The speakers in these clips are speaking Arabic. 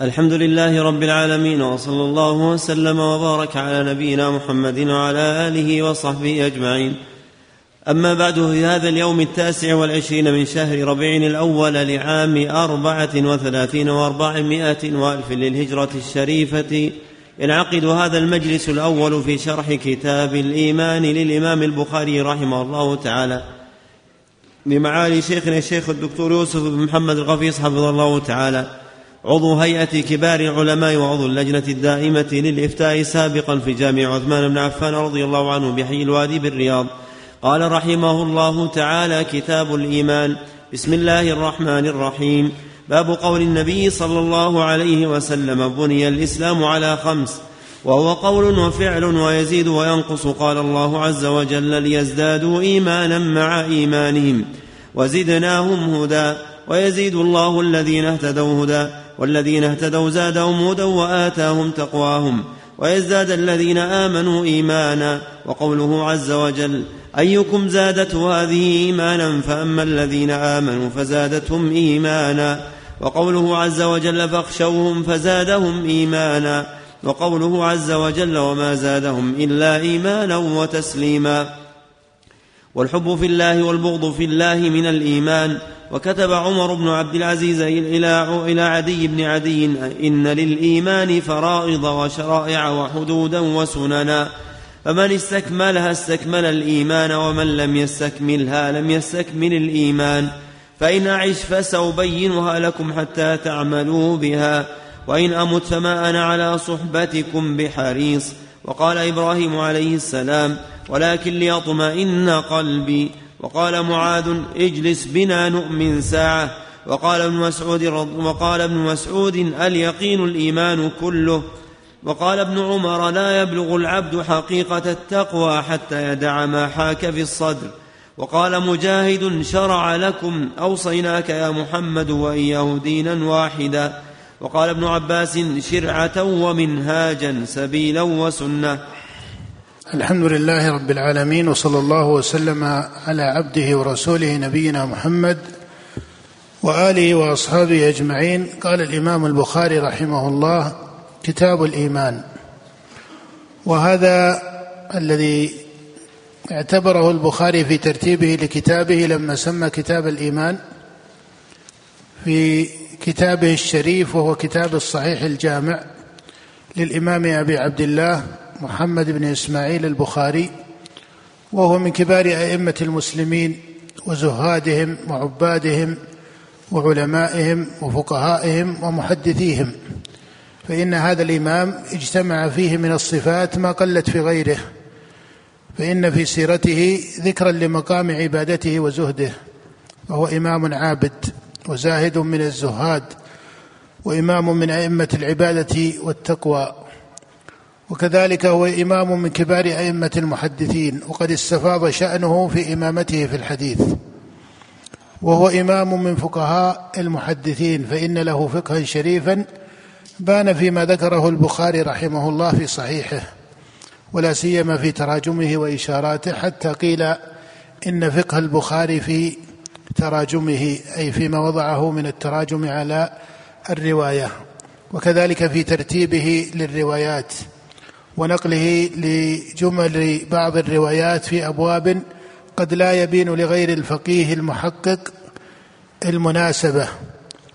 الحمد لله رب العالمين وصلى الله وسلم وبارك على نبينا محمد وعلى آله وصحبه أجمعين. أما بعد في هذا اليوم التاسع والعشرين من شهر ربيع الأول لعام أربعة وثلاثين وأربعمائة وألف للهجرة الشريفة ينعقد هذا المجلس الأول في شرح كتاب الإيمان للإمام البخاري رحمه الله تعالى. لمعالي شيخنا الشيخ الدكتور يوسف بن محمد الغفيص حفظه الله تعالى. عضو هيئة كبار العلماء وعضو اللجنة الدائمة للإفتاء سابقا في جامع عثمان بن عفان رضي الله عنه بحي الوادي بالرياض. قال رحمه الله تعالى كتاب الإيمان. بسم الله الرحمن الرحيم. باب قول النبي صلى الله عليه وسلم بني الإسلام على خمس. وهو قول وفعل ويزيد وينقص. قال الله عز وجل ليزدادوا إيمانا مع إيمانهم. وزدناهم هدى. ويزيد الله الذين اهتدوا هدى. والذين اهتدوا زادهم هدى وآتاهم تقواهم ويزداد الذين آمنوا إيمانا وقوله عز وجل أيكم زادته هذه إيمانا فأما الذين آمنوا فزادتهم إيمانا وقوله عز وجل فاخشوهم فزادهم إيمانا وقوله عز وجل وما زادهم إلا إيمانا وتسليما والحب في الله والبغض في الله من الإيمان وكتب عمر بن عبد العزيز إلى إلى عدي بن عدي إن للإيمان فرائض وشرائع وحدودا وسننا فمن استكملها استكمل الإيمان ومن لم يستكملها لم يستكمل الإيمان فإن أعش فسأبينها لكم حتى تعملوا بها وإن أمت فما أنا على صحبتكم بحريص وقال إبراهيم عليه السلام ولكن ليطمئن قلبي وقال معاذ اجلس بنا نؤمن ساعة. وقال ابن مسعود وقال ابن مسعود اليقين الإيمان كله. وقال ابن عمر لا يبلغ العبد حقيقة التقوى حتى يدع ما حاك في الصدر. وقال مجاهد شرع لكم أوصيناك يا محمد وإياه دينا واحدا. وقال ابن عباس شرعة ومنهاجا سبيلا وسنة. الحمد لله رب العالمين وصلى الله وسلم على عبده ورسوله نبينا محمد وآله وأصحابه أجمعين. قال الإمام البخاري رحمه الله كتاب الإيمان. وهذا الذي اعتبره البخاري في ترتيبه لكتابه لما سمى كتاب الإيمان في كتابه الشريف وهو كتاب الصحيح الجامع للإمام أبي عبد الله محمد بن إسماعيل البخاري وهو من كبار أئمة المسلمين وزهادهم وعبادهم وعلمائهم وفقهائهم ومحدثيهم. فإن هذا الإمام اجتمع فيه من الصفات ما قلت في غيره. فإن في سيرته ذكرا لمقام عبادته وزهده وهو إمام عابد وزاهد من الزهاد وإمام من أئمة العبادة والتقوى. وكذلك هو إمام من كبار أئمة المحدثين وقد استفاض شأنه في إمامته في الحديث. وهو إمام من فقهاء المحدثين فإن له فقها شريفا بان فيما ذكره البخاري رحمه الله في صحيحه. ولا سيما في تراجمه وإشاراته حتى قيل إن فقه البخاري في تراجمه أي فيما وضعه من التراجم على الرواية. وكذلك في ترتيبه للروايات. ونقله لجمل بعض الروايات في أبواب قد لا يبين لغير الفقيه المحقق المناسبة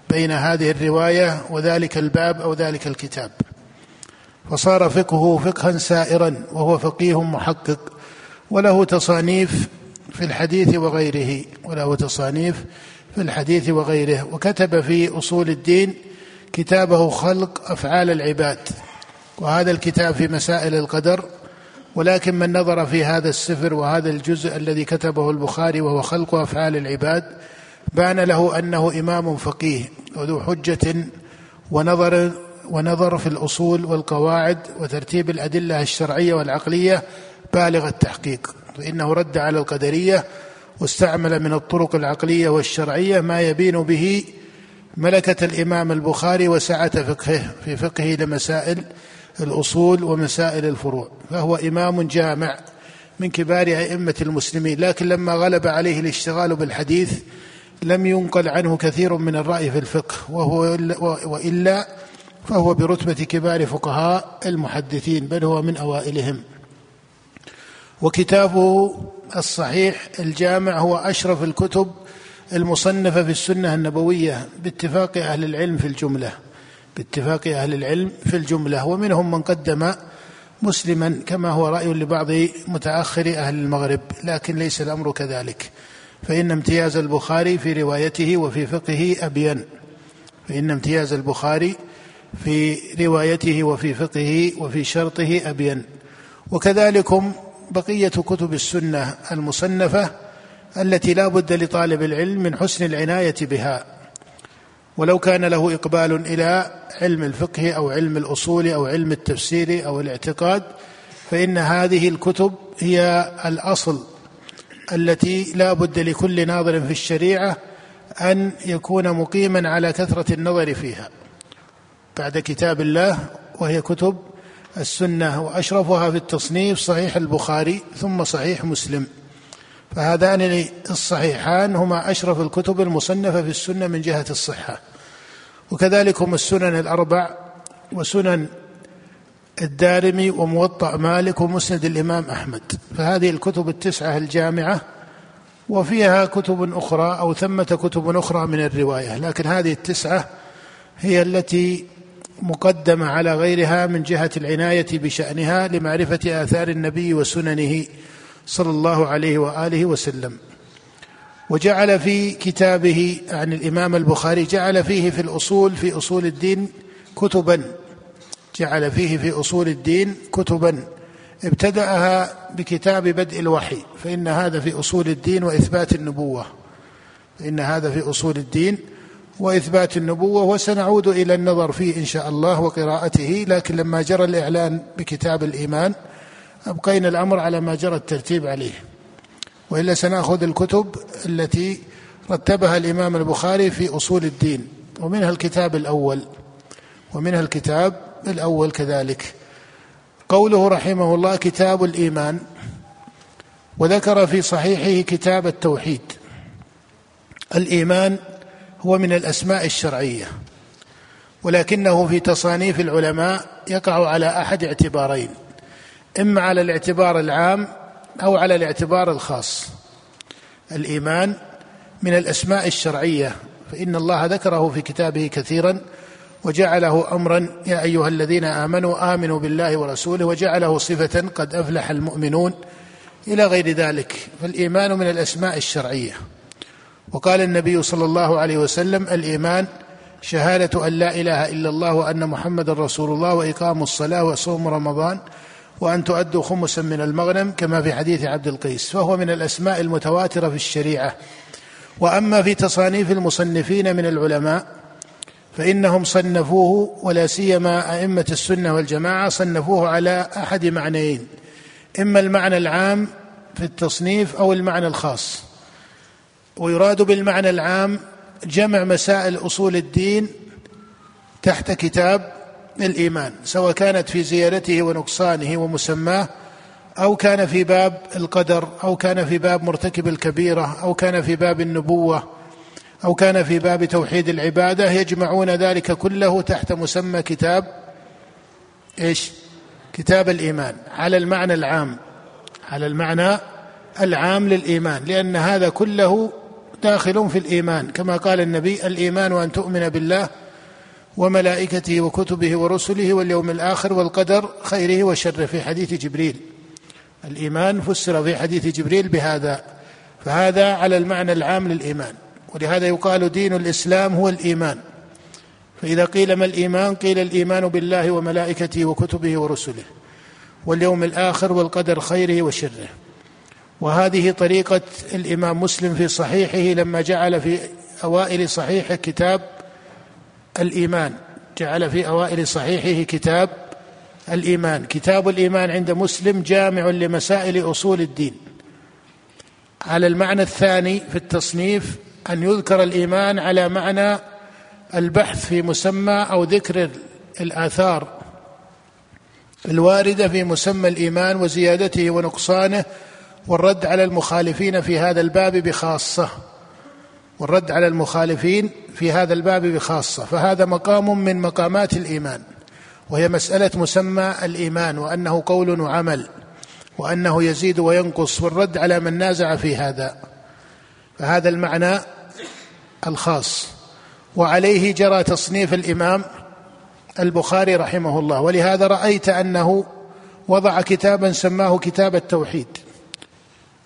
بين هذه الرواية وذلك الباب أو ذلك الكتاب. فصار فقهه فقها سائرا وهو فقيه محقق وله تصانيف في الحديث وغيره وله تصانيف في الحديث وغيره. وكتب في أصول الدين كتابه خلق أفعال العباد. وهذا الكتاب في مسائل القدر ولكن من نظر في هذا السفر وهذا الجزء الذي كتبه البخاري وهو خلق أفعال العباد بان له أنه إمام فقيه وذو حجة ونظر ونظر في الأصول والقواعد وترتيب الأدلة الشرعية والعقلية بالغ التحقيق. فإنه رد على القدرية واستعمل من الطرق العقلية والشرعية ما يبين به ملكة الإمام البخاري وسعة فقهه في فقهه لمسائل الأصول ومسائل الفروع فهو إمام جامع من كبار أئمة المسلمين لكن لما غلب عليه الاشتغال بالحديث لم ينقل عنه كثير من الرأي في الفقه وهو وإلا فهو برتبة كبار فقهاء المحدثين بل هو من أوائلهم. وكتابه الصحيح الجامع هو أشرف الكتب المصنفة في السنة النبوية باتفاق أهل العلم في الجملة. باتفاق أهل العلم في الجملة ومنهم من قدم مسلما كما هو رأي لبعض متأخر أهل المغرب لكن ليس الأمر كذلك. فإن امتياز البخاري في روايته وفي فقهه أبين. فإن امتياز البخاري في روايته وفي فقهه وفي شرطه أبين. وكذلكم بقية كتب السنة المصنفة التي لا بد لطالب العلم من حسن العناية بها. ولو كان له إقبال إلى علم الفقه أو علم الأصول أو علم التفسير أو الاعتقاد فإن هذه الكتب هي الأصل التي لا بد لكل ناظر في الشريعة أن يكون مقيما على كثرة النظر فيها. بعد كتاب الله وهي كتب السنة وأشرفها في التصنيف صحيح البخاري ثم صحيح مسلم. فهذان الصحيحان هما أشرف الكتب المصنفة في السنة من جهة الصحة. وكذلك هم السنن الأربع وسنن الدارمي وموطأ مالك ومسند الإمام أحمد. فهذه الكتب التسعة الجامعة وفيها كتب أخرى أو ثمة كتب أخرى من الرواية. لكن هذه التسعة هي التي مقدمة على غيرها من جهة العناية بشأنها لمعرفة آثار النبي وسننه صلى الله عليه وآله وسلم. وجعل في كتابه عن الإمام البخاري جعل فيه في الأصول في أصول الدين كتبا. جعل فيه في أصول الدين كتبا. ابتدأها بكتاب بدء الوحي فإن هذا في أصول الدين وإثبات النبوة. فإن هذا في أصول الدين وإثبات النبوة وسنعود إلى النظر فيه إن شاء الله وقراءته لكن لما جرى الإعلان بكتاب الإيمان أبقينا الأمر على ما جرى الترتيب عليه. وإلا سنأخذ الكتب التي رتبها الإمام البخاري في أصول الدين ومنها الكتاب الأول ومنها الكتاب الأول كذلك. قوله رحمه الله كتاب الإيمان وذكر في صحيحه كتاب التوحيد. الإيمان هو من الأسماء الشرعية ولكنه في تصانيف العلماء يقع على أحد اعتبارين. إما على الاعتبار العام أو على الاعتبار الخاص. الإيمان من الأسماء الشرعية فإن الله ذكره في كتابه كثيرا وجعله امرا يا أيها الذين آمنوا آمنوا بالله ورسوله وجعله صفة قد أفلح المؤمنون إلى غير ذلك. فالإيمان من الأسماء الشرعية. وقال النبي صلى الله عليه وسلم الإيمان شهادة أن لا إله إلا الله وأن محمدا رسول الله وإقام الصلاة وصوم رمضان وأن تؤدوا خمسا من المغنم كما في حديث عبد القيس فهو من الأسماء المتواترة في الشريعة. وأما في تصانيف المصنفين من العلماء فإنهم صنفوه ولا سيما أئمة السنة والجماعة صنفوه على أحد معنيين. إما المعنى العام في التصنيف أو المعنى الخاص. ويراد بالمعنى العام جمع مسائل أصول الدين تحت كتاب الإيمان سواء كانت في زيادته ونقصانه ومسماه أو كان في باب القدر أو كان في باب مرتكب الكبيرة أو كان في باب النبوة أو كان في باب توحيد العبادة يجمعون ذلك كله تحت مسمى كتاب إيش؟ كتاب الإيمان. على المعنى العام على المعنى العام للإيمان لأن هذا كله داخل في الإيمان. كما قال النبي الإيمان أن تؤمن بالله وملائكته وكتبه ورسله واليوم الآخر والقدر خيره وشره. في حديث جبريل الإيمان فسر في حديث جبريل بهذا فهذا على المعنى العام للإيمان ولهذا يقال دين الإسلام هو الإيمان. فإذا قيل ما الإيمان قيل الإيمان بالله وملائكته وكتبه ورسله واليوم الآخر والقدر خيره وشره. وهذه طريقة الإمام مسلم في صحيحه لما جعل في أوائل صحيحه كتاب الإيمان. جعل في أوائل صحيحه كتاب الإيمان. كتاب الإيمان عند مسلم جامع لمسائل أصول الدين. على المعنى الثاني في التصنيف أن يذكر الإيمان على معنى البحث في مسمى أو ذكر الآثار الواردة في مسمى الإيمان وزيادته ونقصانه والرد على المخالفين في هذا الباب بخاصة. والرد على المخالفين في هذا الباب بخاصة فهذا مقام من مقامات الإيمان وهي مسألة مسمى الإيمان وأنه قول وعمل وأنه يزيد وينقص والرد على من نازع في هذا. فهذا المعنى الخاص. وعليه جرى تصنيف الإمام البخاري رحمه الله ولهذا رأيت أنه وضع كتابا سماه كتاب التوحيد.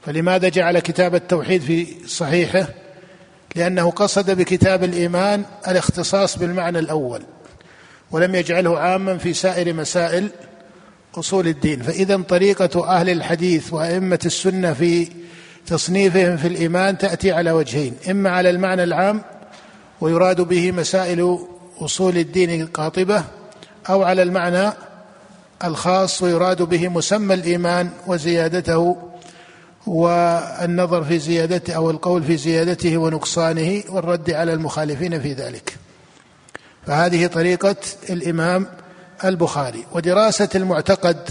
فلماذا جعل كتاب التوحيد في صحيحه؟ لأنه قصد بكتاب الإيمان الاختصاص بالمعنى الأول ولم يجعله عاما في سائر مسائل أصول الدين. فاذا طريقة أهل الحديث وأئمة السنة في تصنيفهم في الإيمان تأتي على وجهين إما على المعنى العام ويراد به مسائل أصول الدين القاطبة أو على المعنى الخاص ويراد به مسمى الإيمان وزيادته والنظر في زيادته أو القول في زيادته ونقصانه والرد على المخالفين في ذلك. فهذه طريقة الإمام البخاري. ودراسة المعتقد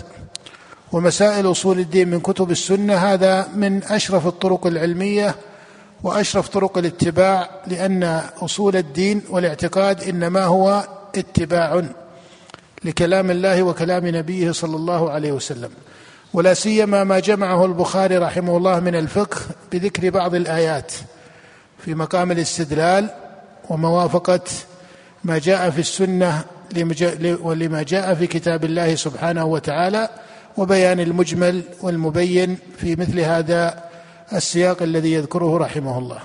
ومسائل أصول الدين من كتب السنة هذا من أشرف الطرق العلمية وأشرف طرق الاتباع لأن أصول الدين والاعتقاد إنما هو اتباع لكلام الله وكلام نبيه صلى الله عليه وسلم. ولا سيما ما جمعه البخاري رحمه الله من الفقه بذكر بعض الآيات في مقام الاستدلال وموافقة ما جاء في السنة ولما جاء في كتاب الله سبحانه وتعالى وبيان المجمل والمبين في مثل هذا السياق الذي يذكره رحمه الله.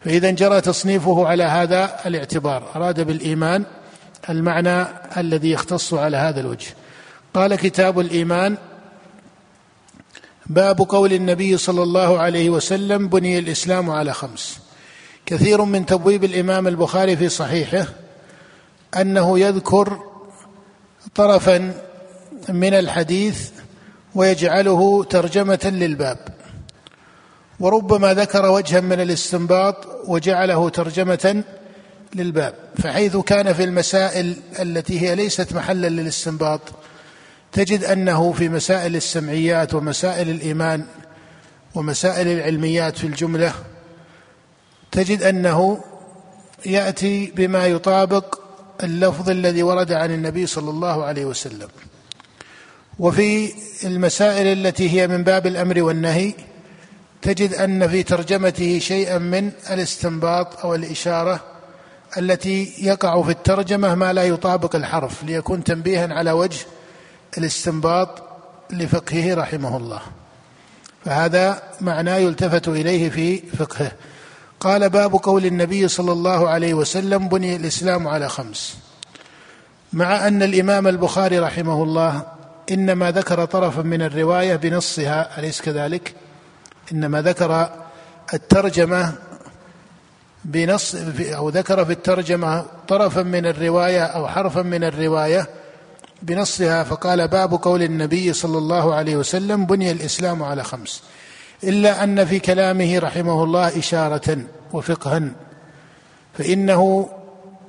فإذا جرى تصنيفه على هذا الاعتبار. أراد بالإيمان المعنى الذي يختص على هذا الوجه. قال كتاب الإيمان باب قول النبي صلى الله عليه وسلم بني الإسلام على خمس. كثير من تبويب الإمام البخاري في صحيحه أنه يذكر طرفا من الحديث ويجعله ترجمة للباب. وربما ذكر وجها من الاستنباط وجعله ترجمة للباب. فحيث كان في المسائل التي هي ليست محلا للاستنباط تجد أنه في مسائل السمعيات ومسائل الإيمان ومسائل العلميات في الجملة تجد أنه يأتي بما يطابق اللفظ الذي ورد عن النبي صلى الله عليه وسلم. وفي المسائل التي هي من باب الأمر والنهي تجد أن في ترجمته شيئا من الاستنباط أو الإشارة التي يقع في الترجمة ما لا يطابق الحرف ليكون تنبيها على وجه الاستنباط لفقهه رحمه الله. فهذا معناه يلتفت إليه في فقهه. قال باب قول النبي صلى الله عليه وسلم بني الإسلام على خمس. مع أن الإمام البخاري رحمه الله إنما ذكر طرفا من الرواية بنصها أليس كذلك؟ إنما ذكر الترجمة بنص أو ذكر في الترجمة طرفا من الرواية أو حرفا من الرواية بنصها فقال باب قول النبي صلى الله عليه وسلم بني الإسلام على خمس. إلا أن في كلامه رحمه الله إشارة وفقها. فإنه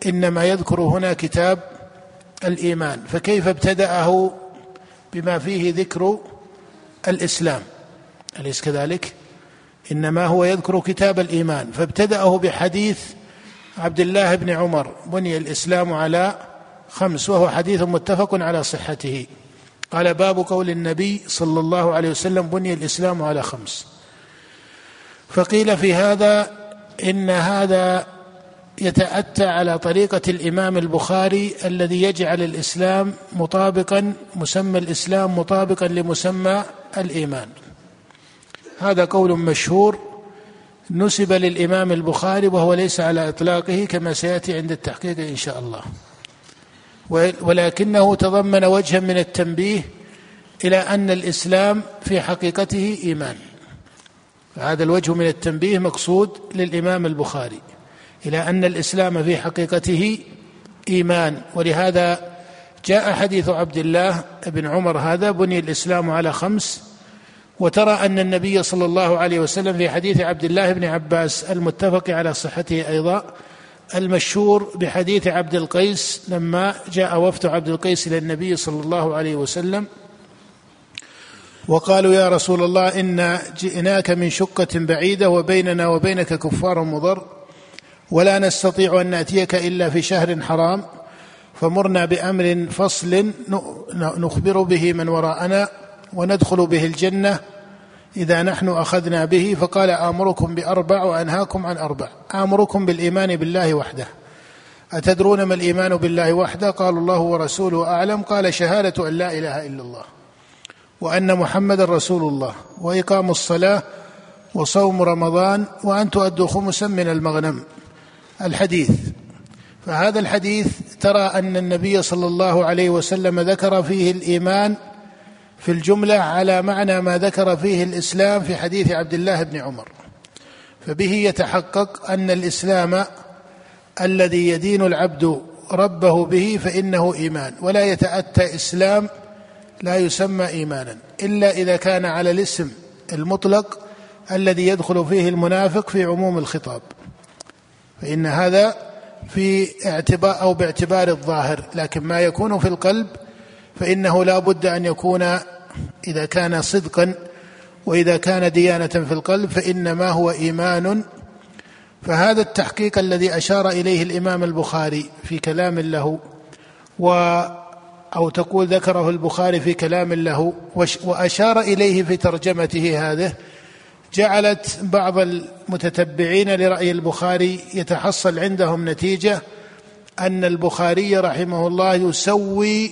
إنما يذكر هنا كتاب الإيمان. فكيف ابتدأه بما فيه ذكر الإسلام؟ أليس كذلك؟ إنما هو يذكر كتاب الإيمان. فابتدأه بحديث عبد الله بن عمر. بني الإسلام على خمس وهو حديث متفق على صحته. قال باب قول النبي صلى الله عليه وسلم بني الإسلام على خمس. فقيل في هذا إن هذا يتأتى على طريقة الإمام البخاري الذي يجعل الإسلام مطابقا مسمى الإسلام مطابقا لمسمى الإيمان. هذا قول مشهور نسب للإمام البخاري وهو ليس على إطلاقه كما سيأتي عند التحقيق إن شاء الله. ولكنه تضمن وجها من التنبيه إلى أن الإسلام في حقيقته إيمان. هذا الوجه من التنبيه مقصود للإمام البخاري إلى أن الإسلام في حقيقته إيمان. ولهذا جاء حديث عبد الله بن عمر هذا بني الإسلام على خمس. وترى أن النبي صلى الله عليه وسلم في حديث عبد الله بن عباس المتفق على صحته أيضا المشهور بحديث عبد القيس لما جاء وفد عبد القيس إلى النبي صلى الله عليه وسلم وقالوا يا رسول الله إنا جئناك من شقة بعيدة وبيننا وبينك كفار مضر ولا نستطيع أن نأتيك إلا في شهر حرام فمرنا بأمر فصل نخبر به من وراءنا وندخل به الجنة إذا نحن أخذنا به فقال آمركم بأربع وأنهاكم عن أربع. آمركم بالإيمان بالله وحده. أتدرون ما الإيمان بالله وحده؟ قالوا الله ورسوله أعلم. قال شهادة أن لا إله إلا الله وأن محمدا رسول الله وإقام الصلاة وصوم رمضان وأن تؤدوا خمسا من المغنم. الحديث. فهذا الحديث ترى أن النبي صلى الله عليه وسلم ذكر فيه الإيمان في الجملة على معنى ما ذكر فيه الإسلام في حديث عبد الله بن عمر. فبه يتحقق أن الإسلام الذي يدين العبد ربه به فإنه إيمان ولا يتأتى إسلام لا يسمى إيمانا إلا إذا كان على الاسم المطلق الذي يدخل فيه المنافق في عموم الخطاب. فإن هذا في اعتبار أو باعتبار الظاهر لكن ما يكون في القلب فإنه لا بد أن يكون إذا كان صدقا وإذا كان ديانة في القلب فإنما هو إيمان. فهذا التحقيق الذي أشار إليه الإمام البخاري في كلام له و أو تقول ذكره البخاري في كلام له وأشار إليه في ترجمته هذه. جعلت بعض المتتبعين لرأي البخاري يتحصل عندهم نتيجة أن البخاري رحمه الله يسوي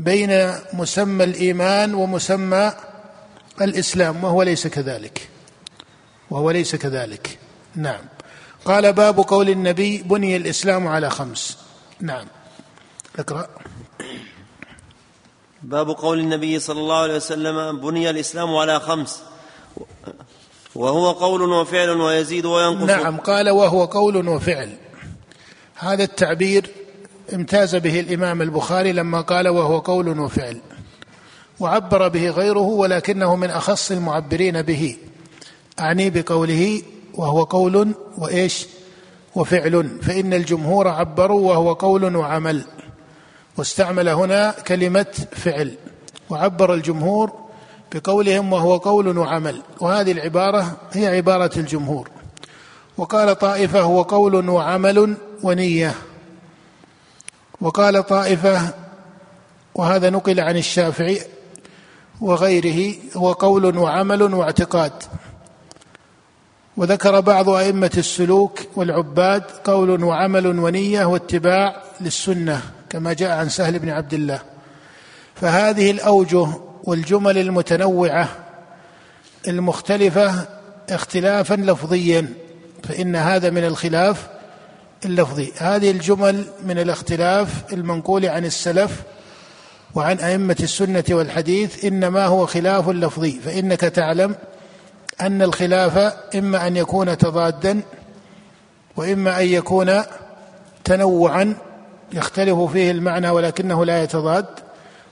بين مسمى الإيمان ومسمى الإسلام وهو ليس كذلك. وهو ليس كذلك. نعم. قال باب قول النبي بني الإسلام على خمس. نعم. اقرأ. باب قول النبي صلى الله عليه وسلم بني الإسلام على خمس. وهو قول وفعل ويزيد وينقص. نعم. قال وهو قول وفعل. هذا التعبير امتاز به الإمام البخاري لما قال وهو قول وفعل. وعبر به غيره ولكنه من أخص المعبرين به. أعني بقوله وهو قول وإيش؟ وفعل. فإن الجمهور عبروا وهو قول وعمل. واستعمل هنا كلمة فعل. وعبر الجمهور بقولهم وهو قول وعمل. وهذه العبارة هي عبارة الجمهور. وقال طائفة هو قول وعمل ونية. وقال طائفة وهذا نقل عن الشافعي وغيره هو قول وعمل واعتقاد. وذكر بعض أئمة السلوك والعباد قول وعمل ونية واتباع للسنة كما جاء عن سهل بن عبد الله. فهذه الأوجه والجمل المتنوعة المختلفة اختلافا لفظيا فإن هذا من الخلاف. اللفظي. هذه الجمل من الاختلاف المنقول عن السلف وعن أئمة السنة والحديث إنما هو خلاف لفظي. فإنك تعلم أن الخلاف إما أن يكون تضادا وإما أن يكون تنوعا يختلف فيه المعنى ولكنه لا يتضاد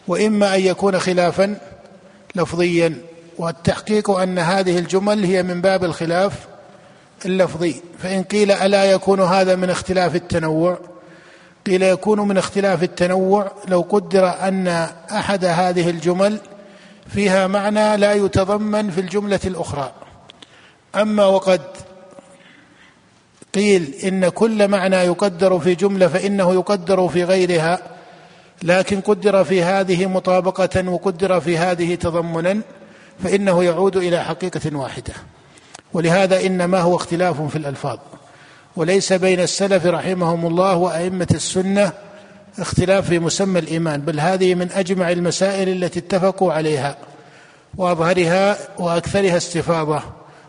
وإما أن يكون خلافا لفظيا. والتحقيق أن هذه الجمل هي من باب الخلاف اللفظي. فإن قيل ألا يكون هذا من اختلاف التنوع؟ قيل يكون من اختلاف التنوع لو قدر أن أحد هذه الجمل فيها معنى لا يتضمن في الجملة الأخرى. أما وقد قيل إن كل معنى يقدر في جملة فإنه يقدر في غيرها لكن قدر في هذه مطابقة وقدر في هذه تضمنا فإنه يعود إلى حقيقة واحدة. ولهذا إنما هو اختلاف في الألفاظ. وليس بين السلف رحمهم الله وأئمة السنة اختلاف في مسمى الإيمان بل هذه من أجمع المسائل التي اتفقوا عليها وأظهرها وأكثرها استفاضة.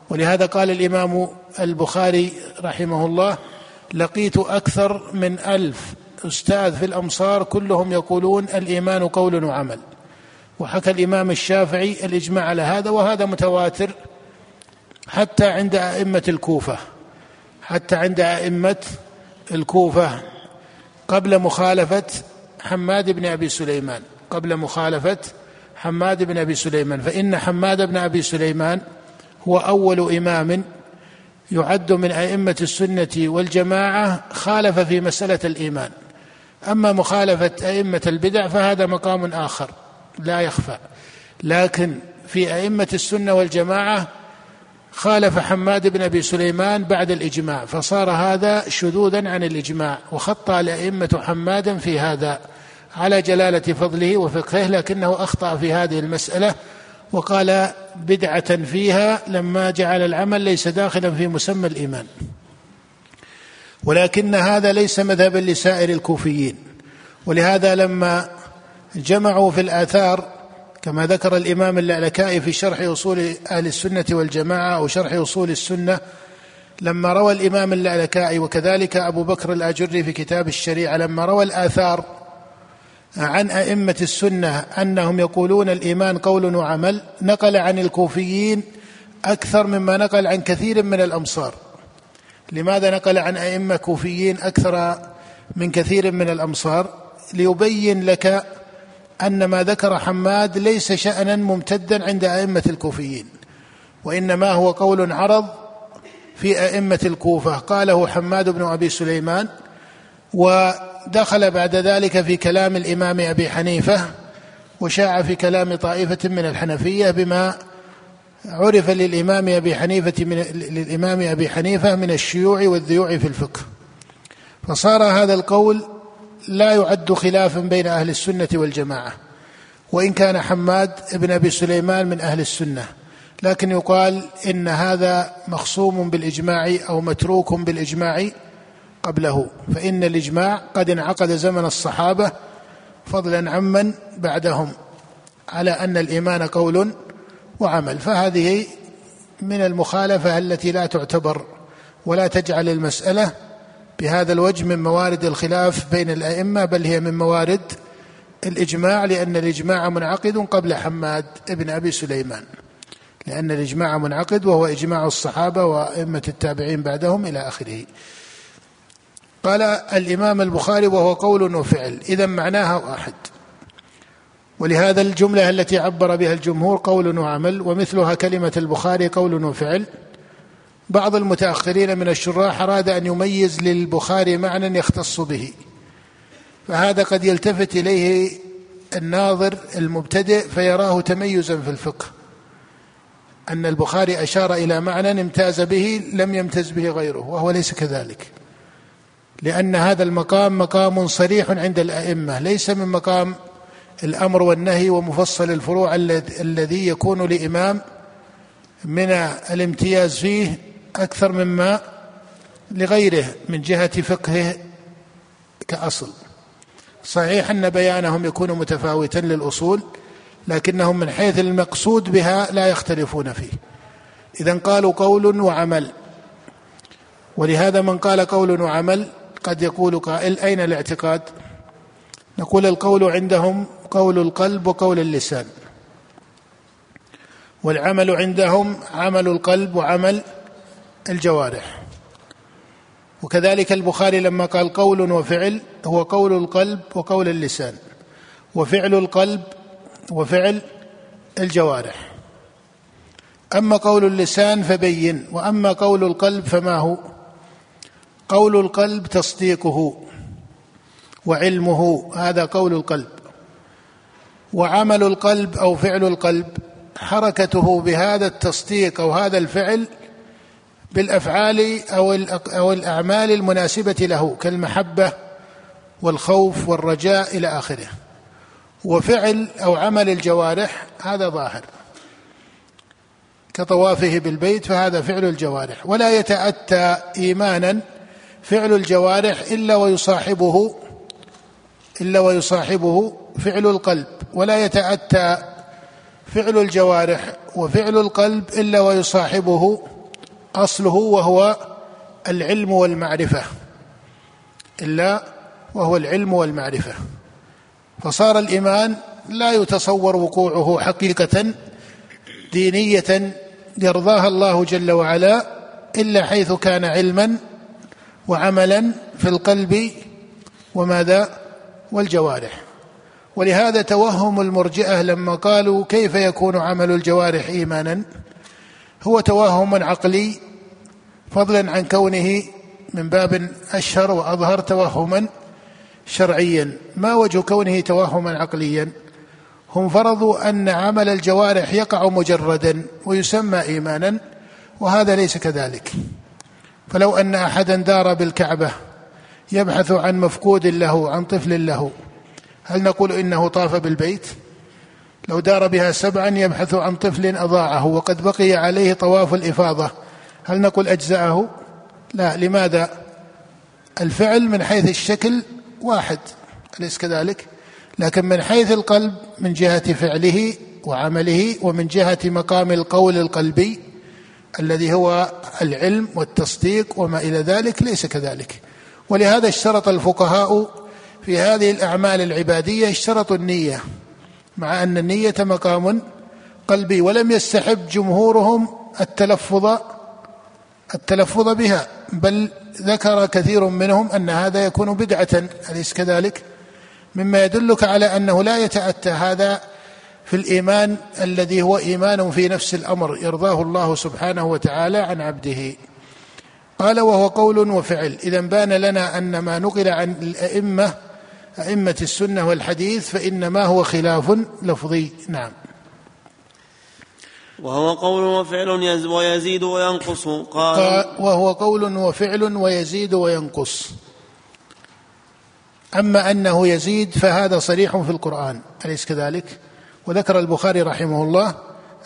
ولهذا قال الإمام البخاري رحمه الله لقيت أكثر من ألف أستاذ في الأمصار كلهم يقولون الإيمان قول وعمل وحكى الإمام الشافعي الإجماع على هذا وهذا متواتر حتى عند أئمة الكوفة حتى عند أئمة الكوفة قبل مخالفة حماد بن أبي سليمان قبل مخالفة حماد بن أبي سليمان. فإن حماد بن أبي سليمان هو أول إمام يعد من أئمة السنة والجماعة خالف في مسألة الإيمان. أما مخالفة أئمة البدع فهذا مقام آخر لا يخفى. لكن في أئمة السنة والجماعة خالف حماد بن أبي سليمان بعد الإجماع فصار هذا شذوذا عن الإجماع وخطا الأئمة حمادا في هذا على جلالة فضله وفقهه لكنه أخطأ في هذه المسألة وقال بدعة فيها لما جعل العمل ليس داخلا في مسمى الإيمان. ولكن هذا ليس مذهبا لسائر الكوفيين ولهذا لما جمعوا في الآثار كما ذكر الإمام اللالكائي في شرح أصول أهل السنة والجماعة أو شرح أصول السنة لما روى الإمام اللالكائي وكذلك أبو بكر الآجري في كتاب الشريعة لما روى الآثار عن أئمة السنة أنهم يقولون الإيمان قول وعمل نقل عن الكوفيين أكثر مما نقل عن كثير من الأمصار. لماذا نقل عن أئمة كوفيين أكثر من كثير من الأمصار؟ ليبين لك أن ما ذكر حماد ليس شأنا ممتدا عند أئمة الكوفيين وإنما هو قول عرض في أئمة الكوفة. قاله حماد بن أبي سليمان ودخل بعد ذلك في كلام الإمام أبي حنيفة وشاع في كلام طائفة من الحنفية بما عرف للإمام أبي حنيفة من للإمام أبي حنيفة من الشيوع والذيوع في الفقه. فصار هذا القول لا يعد خلافا بين أهل السنة والجماعة وإن كان حماد بن أبي سليمان من أهل السنة. لكن يقال إن هذا مخصوم بالإجماع أو متروك بالإجماع قبله فإن الإجماع قد انعقد زمن الصحابة فضلا عمن بعدهم على أن الإيمان قول وعمل. فهذه من المخالفة التي لا تعتبر ولا تجعل المسألة بهذا الوجه من موارد الخلاف بين الأئمة بل هي من موارد الإجماع لأن الإجماع منعقد قبل حماد بن أبي سليمان. لأن الإجماع منعقد وهو إجماع الصحابة وأئمة التابعين بعدهم إلى آخره. قال الإمام البخاري وهو قول وفعل. إذا معناها واحد. ولهذا الجملة التي عبر بها الجمهور قول وعمل ومثلها كلمة البخاري قول وفعل. بعض المتأخرين من الشراح أراد أن يميز للبخاري معنى يختص به. فهذا قد يلتفت إليه الناظر المبتدئ فيراه تميزا في الفقه. أن البخاري أشار إلى معنى امتاز به لم يمتز به غيره وهو ليس كذلك. لأن هذا المقام مقام صريح عند الأئمة ليس من مقام الأمر والنهي ومفصل الفروع الذي يكون لإمام من الامتياز فيه أكثر مما لغيره من جهة فقهه كأصل. صحيح أن بيانهم يكون متفاوتا للأصول لكنهم من حيث المقصود بها لا يختلفون فيه. اذا قالوا قول وعمل. ولهذا من قال قول وعمل قد يقول قائل أين الاعتقاد؟ نقول القول عندهم قول القلب وقول اللسان. والعمل عندهم عمل القلب وعمل الجوارح. وكذلك البخاري لما قال قول وفعل هو قول القلب وقول اللسان. وفعل القلب وفعل الجوارح. أما قول اللسان فبين وأما قول القلب فما هو؟ قول القلب تصديقه وعلمه هذا قول القلب. وعمل القلب أو فعل القلب حركته بهذا التصديق أو هذا الفعل بالأفعال أو أو الأعمال المناسبة له كالمحبة والخوف والرجاء إلى آخره. وفعل أو عمل الجوارح هذا ظاهر. كطوافه بالبيت فهذا فعل الجوارح. ولا يتأتى إيمانا فعل الجوارح إلا ويصاحبه إلا ويصاحبه فعل القلب. ولا يتأتى فعل الجوارح وفعل القلب إلا ويصاحبه أصله وهو العلم والمعرفة. إلا وهو العلم والمعرفة. فصار الإيمان لا يتصور وقوعه حقيقة دينية يرضاها الله جل وعلا إلا حيث كان علما وعملا في القلب وماذا؟ والجوارح. ولهذا توهم المرجئة لما قالوا كيف يكون عمل الجوارح إيمانا؟ هو توهم عقلي فضلا عن كونه من باب أشهر وأظهر توهما شرعيا. ما وجه كونه توهما عقليا؟ هم فرضوا أن عمل الجوارح يقع مجردا ويسمى ايمانا وهذا ليس كذلك. فلو أن احدا دار بالكعبة يبحث عن مفقود له عن طفل له هل نقول إنه طاف بالبيت؟ لو دار بها سبعا يبحث عن طفل أضاعه وقد بقي عليه طواف الإفاضة. هل نقول أجزأه؟ لا. لماذا؟ الفعل من حيث الشكل واحد أليس كذلك؟ لكن من حيث القلب من جهة فعله وعمله ومن جهة مقام القول القلبي الذي هو العلم والتصديق وما إلى ذلك ليس كذلك. ولهذا اشترط الفقهاء في هذه الأعمال العبادية اشترطوا النية. مع أن النية مقام قلبي ولم يستحب جمهورهم التلفظ التلفظ بها بل ذكر كثير منهم أن هذا يكون بدعة أليس كذلك؟ مما يدلك على أنه لا يتأتى هذا في الإيمان الذي هو إيمان في نفس الأمر يرضاه الله سبحانه وتعالى عن عبده. قال وهو قول وفعل اذا بان لنا أن ما نقل عن الأئمة أئمة السنة والحديث فإنما هو خلاف لفظي. نعم. وهو قول وفعل ويزيد وينقص. قال وهو قول وفعل ويزيد وينقص. أما أنه يزيد فهذا صريح في القرآن أليس كذلك؟ وذكر البخاري رحمه الله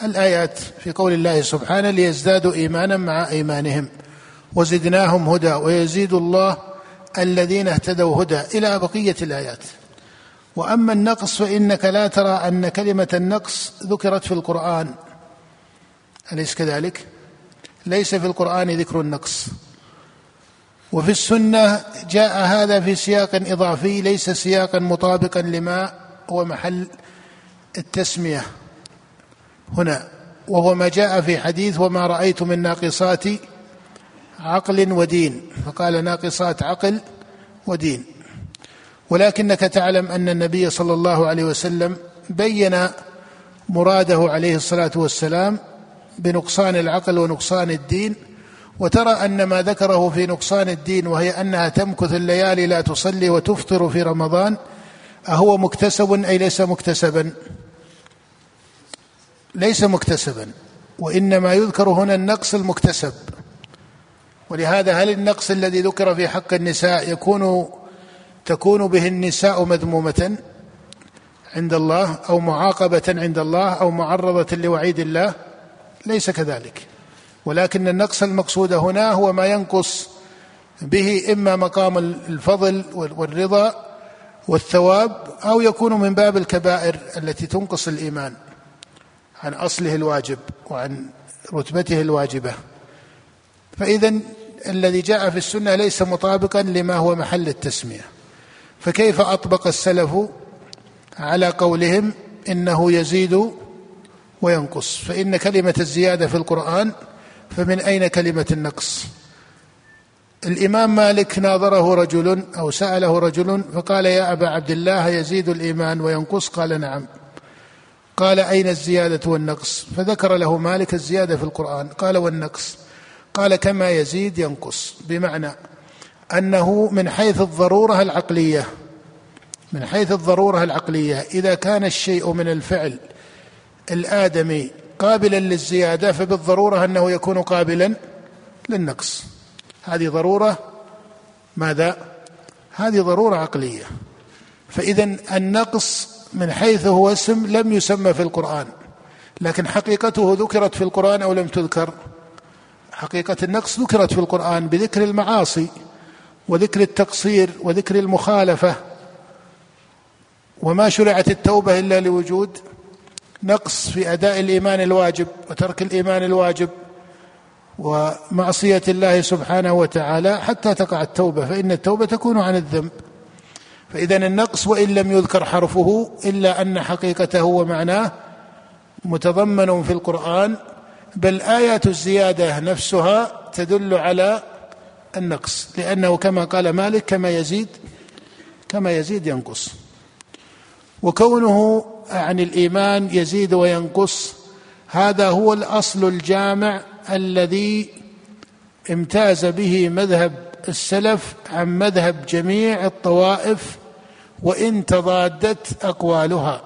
الآيات في قول الله سبحانه ليزدادوا إيمانا مع إيمانهم وزدناهم هدى ويزيد الله الذين اهتدوا هدى إلى بقية الآيات. وأما النقص فإنك لا ترى أن كلمة النقص ذكرت في القرآن. أليس كذلك؟ ليس في القرآن ذكر النقص. وفي السنة جاء هذا في سياق إضافي ليس سياقا مطابقا لما هو محل التسمية. هنا وهو ما جاء في حديث وما رأيت من ناقصات عقل ودين. فقال ناقصات عقل ودين. ولكنك تعلم أن النبي صلى الله عليه وسلم بين مراده عليه الصلاة والسلام بنقصان العقل ونقصان الدين وترى أن ما ذكره في نقصان الدين وهي أنها تمكث الليالي لا تصلي وتفطر في رمضان أهو مكتسب أي ليس مكتسبا؟ ليس مكتسبا. وإنما يذكر هنا النقص المكتسب. ولهذا هل النقص الذي ذكر في حق النساء يكون تكون به النساء مذمومة عند الله أو معاقبة عند الله أو معرضة لوعيد الله؟ ليس كذلك. ولكن النقص المقصود هنا هو ما ينقص به إما مقام الفضل والرضا والثواب أو يكون من باب الكبائر التي تنقص الإيمان عن أصله الواجب وعن رتبته الواجبة. فاذا الذي جاء في السنة ليس مطابقا لما هو محل التسمية. فكيف أطبق السلف على قولهم إنه يزيد وينقص؟ فإن كلمة الزيادة في القرآن فمن أين كلمة النقص؟ الإمام مالك ناظره رجل أو سأله رجل فقال يا أبا عبد الله يزيد الإيمان وينقص؟ قال نعم. قال أين الزيادة والنقص؟ فذكر له مالك الزيادة في القرآن. قال والنقص. قال كما يزيد ينقص بمعنى أنه من حيث الضرورة العقلية من حيث الضرورة العقلية إذا كان الشيء من الفعل الآدمي قابلا للزيادة فبالضرورة أنه يكون قابلا للنقص. هذه ضرورة ماذا؟ هذه ضرورة عقلية. فاذا النقص من حيث هو اسم لم يسمى في القرآن لكن حقيقته ذكرت في القرآن أو لم تذكر. حقيقة النقص ذكرت في القرآن بذكر المعاصي وذكر التقصير وذكر المخالفة وما شرعت التوبة إلا لوجود نقص في أداء الإيمان الواجب وترك الإيمان الواجب ومعصية الله سبحانه وتعالى حتى تقع التوبة فإن التوبة تكون عن الذنب. فإذا النقص وإن لم يذكر حرفه إلا أن حقيقته ومعناه متضمن في القرآن بل آيات الزيادة نفسها تدل على النقص لأنه كما قال مالك كما يزيد كما يزيد ينقص. وكونه عن الإيمان يزيد وينقص هذا هو الأصل الجامع الذي امتاز به مذهب السلف عن مذهب جميع الطوائف وإن تضادت أقوالها.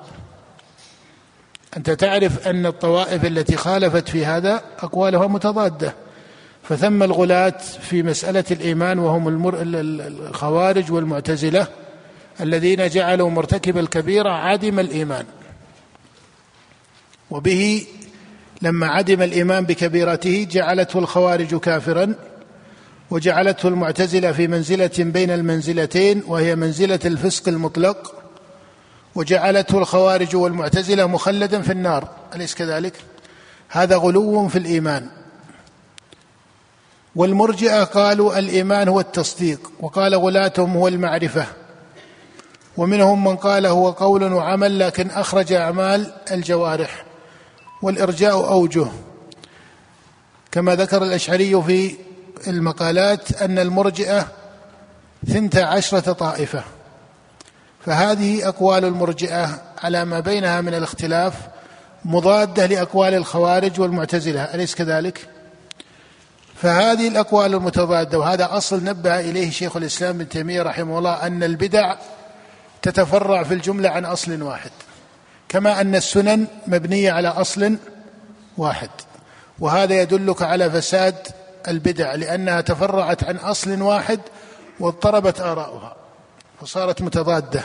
أنت تعرف أن الطوائف التي خالفت في هذا أقوالها متضادة. فثم الغلاة في مسألة الإيمان وهم المر... الخوارج والمعتزلة الذين جعلوا مرتكب الكبيرة عدم الإيمان. وبه لما عدم الإيمان بكبيرته جعلته الخوارج كافرا وجعلته المعتزلة في منزلة بين المنزلتين وهي منزلة الفسق المطلق وجعلته الخوارج والمعتزلة مخلدا في النار. أليس كذلك؟ هذا غلو في الإيمان. والمرجئة قالوا الإيمان هو التصديق وقال غلاتهم هو المعرفة. ومنهم من قال هو قول وعمل لكن أخرج أعمال الجوارح والإرجاء أوجه. كما ذكر الأشعري في المقالات أن المرجئة ثنتا عشرة طائفة. فهذه أقوال المرجئة على ما بينها من الاختلاف مضادة لأقوال الخوارج والمعتزلة أليس كذلك؟ فهذه الأقوال المتضادة وهذا أصل نبه إليه شيخ الإسلام ابن تيمية رحمه الله أن البدع تتفرع في الجملة عن أصل واحد كما أن السنن مبنية على أصل واحد وهذا يدلك على فساد البدع لأنها تفرعت عن أصل واحد واضطربت آراؤها فصارت متضادة.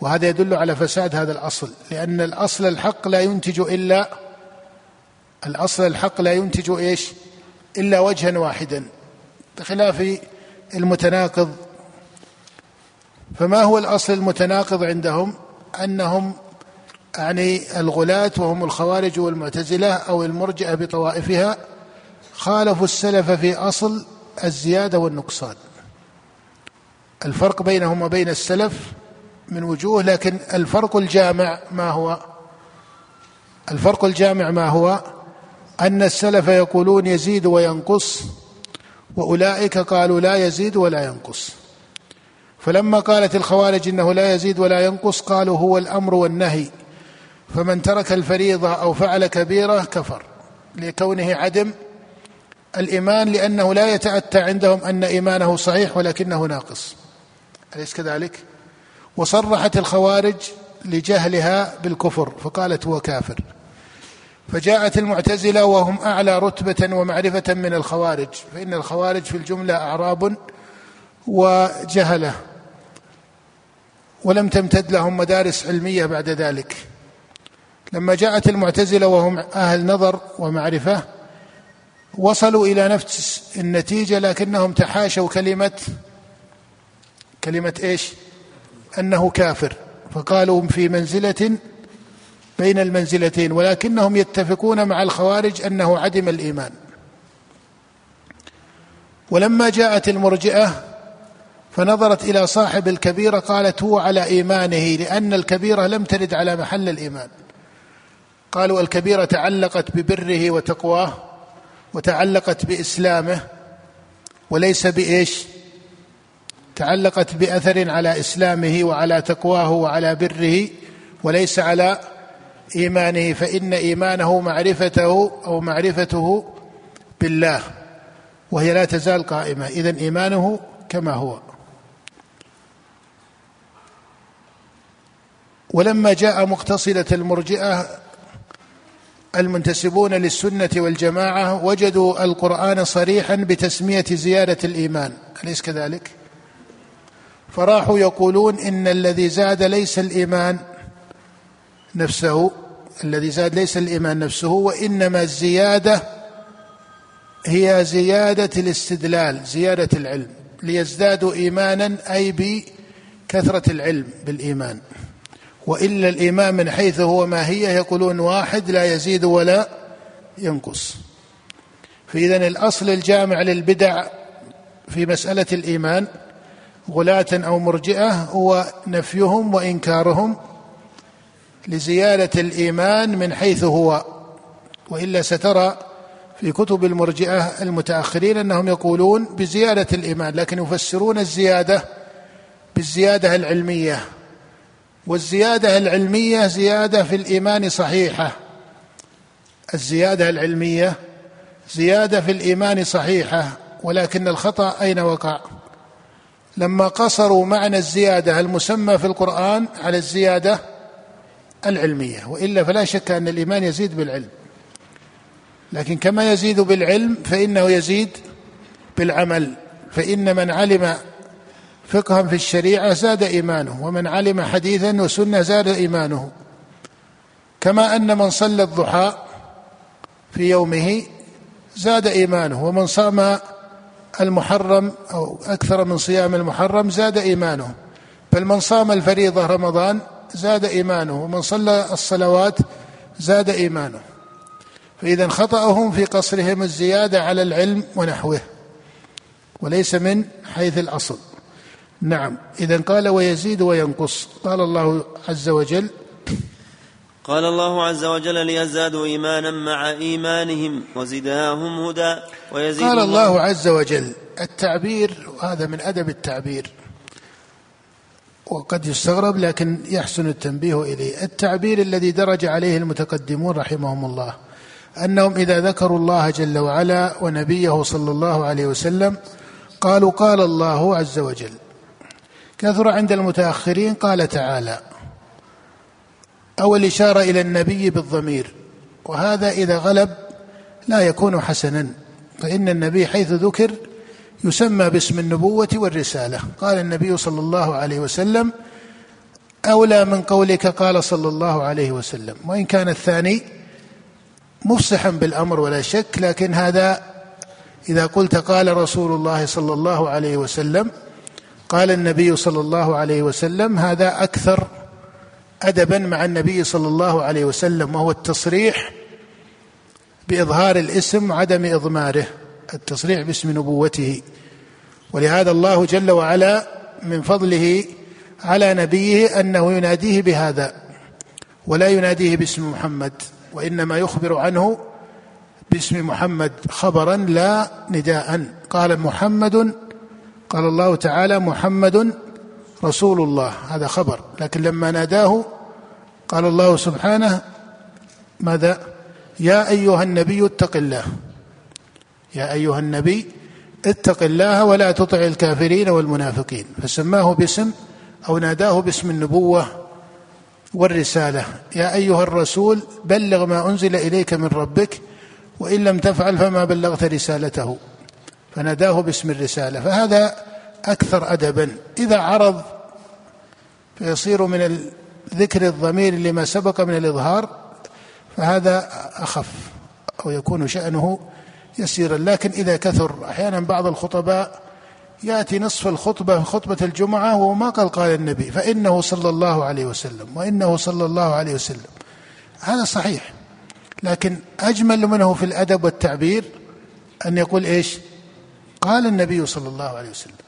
وهذا يدل على فساد هذا الأصل لأن الأصل الحق لا ينتج إلا الأصل الحق لا ينتج إيش؟ إلا وجها واحدا بخلاف المتناقض. فما هو الأصل المتناقض عندهم؟ أنهم يعني الغلاة وهم الخوارج والمعتزلة أو المرجئة بطوائفها خالفوا السلف في أصل الزيادة والنقصان. الفرق بينهم وبين السلف من وجوه لكن الفرق الجامع ما هو؟ الفرق الجامع ما هو؟ أن السلف يقولون يزيد وينقص وأولئك قالوا لا يزيد ولا ينقص. فلما قالت الخوارج إنه لا يزيد ولا ينقص قالوا هو الأمر والنهي. فمن ترك الفريضة أو فعل كبيرة كفر لكونه عدم الإيمان لأنه لا يتأتى عندهم أن إيمانه صحيح ولكنه ناقص. أليس كذلك؟ وصرحت الخوارج لجهلها بالكفر فقالت هو كافر فجاءت المعتزلة وهم أعلى رتبة ومعرفة من الخوارج فإن الخوارج في الجملة أعراب وجهلة ولم تمتد لهم مدارس علمية بعد ذلك لما جاءت المعتزلة وهم أهل نظر ومعرفة وصلوا إلى نفس النتيجة لكنهم تحاشوا كلمة كلمة إيش؟ أنه كافر. فقالوا في منزلة بين المنزلتين ولكنهم يتفقون مع الخوارج أنه عدم الإيمان. ولما جاءت المرجئة فنظرت إلى صاحب الكبيرة قالت هو على إيمانه لأن الكبيرة لم ترد على محل الإيمان. قالوا الكبيرة تعلقت ببره وتقواه وتعلقت بإسلامه وليس بإيش؟ تعلقت بأثر على إسلامه وعلى تقواه وعلى بره وليس على إيمانه فإن إيمانه معرفته أو معرفته بالله وهي لا تزال قائمة. اذا إيمانه كما هو. ولما جاء مقتصده المرجئة المنتسبون للسنة والجماعة وجدوا القرآن صريحا بتسمية زيادة الإيمان. أليس كذلك؟ فراحوا يقولون إن الذي زاد ليس الإيمان نفسه الذي زاد ليس الإيمان نفسه وإنما الزيادة هي زيادة الاستدلال زيادة العلم ليزدادوا إيمانا أي بكثرة العلم بالإيمان. وإلا الإيمان من حيث هو ماهيه يقولون واحد لا يزيد ولا ينقص. فاذا الأصل الجامع للبدع في مسألة الإيمان غلاة أو مرجئة هو نفيهم وإنكارهم لزيادة الإيمان من حيث هو. وإلا سترى في كتب المرجئة المتأخرين أنهم يقولون بزيادة الإيمان لكن يفسرون الزيادة بالزيادة العلمية. والزيادة العلمية زيادة في الإيمان صحيحة. الزيادة العلمية زيادة في الإيمان صحيحة ولكن الخطأ أين وقع؟ لما قصروا معنى الزيادة المسمى في القرآن على الزيادة العلمية وإلا فلا شك أن الإيمان يزيد بالعلم. لكن كما يزيد بالعلم فإنه يزيد بالعمل. فإن من علم فقها في الشريعة زاد إيمانه ومن علم حديثا وسنة زاد إيمانه. كما أن من صلى الضحى في يومه زاد إيمانه ومن صام المحرم أو أكثر من صيام المحرم زاد إيمانه. بل من صام الفريضة رمضان زاد إيمانه ومن صلى الصلوات زاد إيمانه. فإذا خطأهم في قصرهم الزيادة على العلم ونحوه وليس من حيث الأصل. نعم إذا قال ويزيد وينقص. قال الله عز وجل قال الله عز وجل ليزدادوا إيمانا مع إيمانهم وزدناهم هدى ويزيد قال الله, الله عز وجل التعبير وهذا من أدب التعبير وقد يستغرب لكن يحسن التنبيه إليه. التعبير الذي درج عليه المتقدمون رحمهم الله أنهم إذا ذكروا الله جل وعلا ونبيه صلى الله عليه وسلم قالوا قال الله عز وجل كثر عند المتأخرين قال تعالى أو الإشارة إلى النبي بالضمير. وهذا إذا غلب لا يكون حسنا. فإن النبي حيث ذكر يسمى باسم النبوة والرسالة. قال النبي صلى الله عليه وسلم أولى من قولك قال صلى الله عليه وسلم. وإن كان الثاني مفصحا بالأمر ولا شك لكن هذا إذا قلت قال رسول الله صلى الله عليه وسلم قال النبي صلى الله عليه وسلم هذا أكثر أدبا مع النبي صلى الله عليه وسلم وهو التصريح بإظهار الاسم وعدم إضماره التصريح باسم نبوته. ولهذا الله جل وعلا من فضله على نبيه أنه يناديه بهذا ولا يناديه باسم محمد وإنما يخبر عنه باسم محمد خبرا لا نداء. قال محمد قال الله تعالى محمد رسول الله هذا خبر. لكن لما ناداه قال الله سبحانه ماذا؟ يا أيها النبي اتق الله. يا أيها النبي اتق الله ولا تطع الكافرين والمنافقين. فسماه باسم أو ناداه باسم النبوة والرسالة. يا أيها الرسول بلغ ما أنزل إليك من ربك وإن لم تفعل فما بلغت رسالته. فناداه باسم الرسالة. فهذا أكثر ادبا. إذا عرض فيصير من ذكر الضمير لما سبق من الإظهار فهذا أخف أو يكون شأنه يسيرا. لكن إذا كثر أحيانا بعض الخطباء يأتي نصف الخطبة خطبة الجمعة وهو ما قال قال النبي فإنه صلى الله عليه وسلم وإنه صلى الله عليه وسلم. هذا صحيح. لكن أجمل منه في الأدب والتعبير أن يقول إيش؟ قال النبي صلى الله عليه وسلم.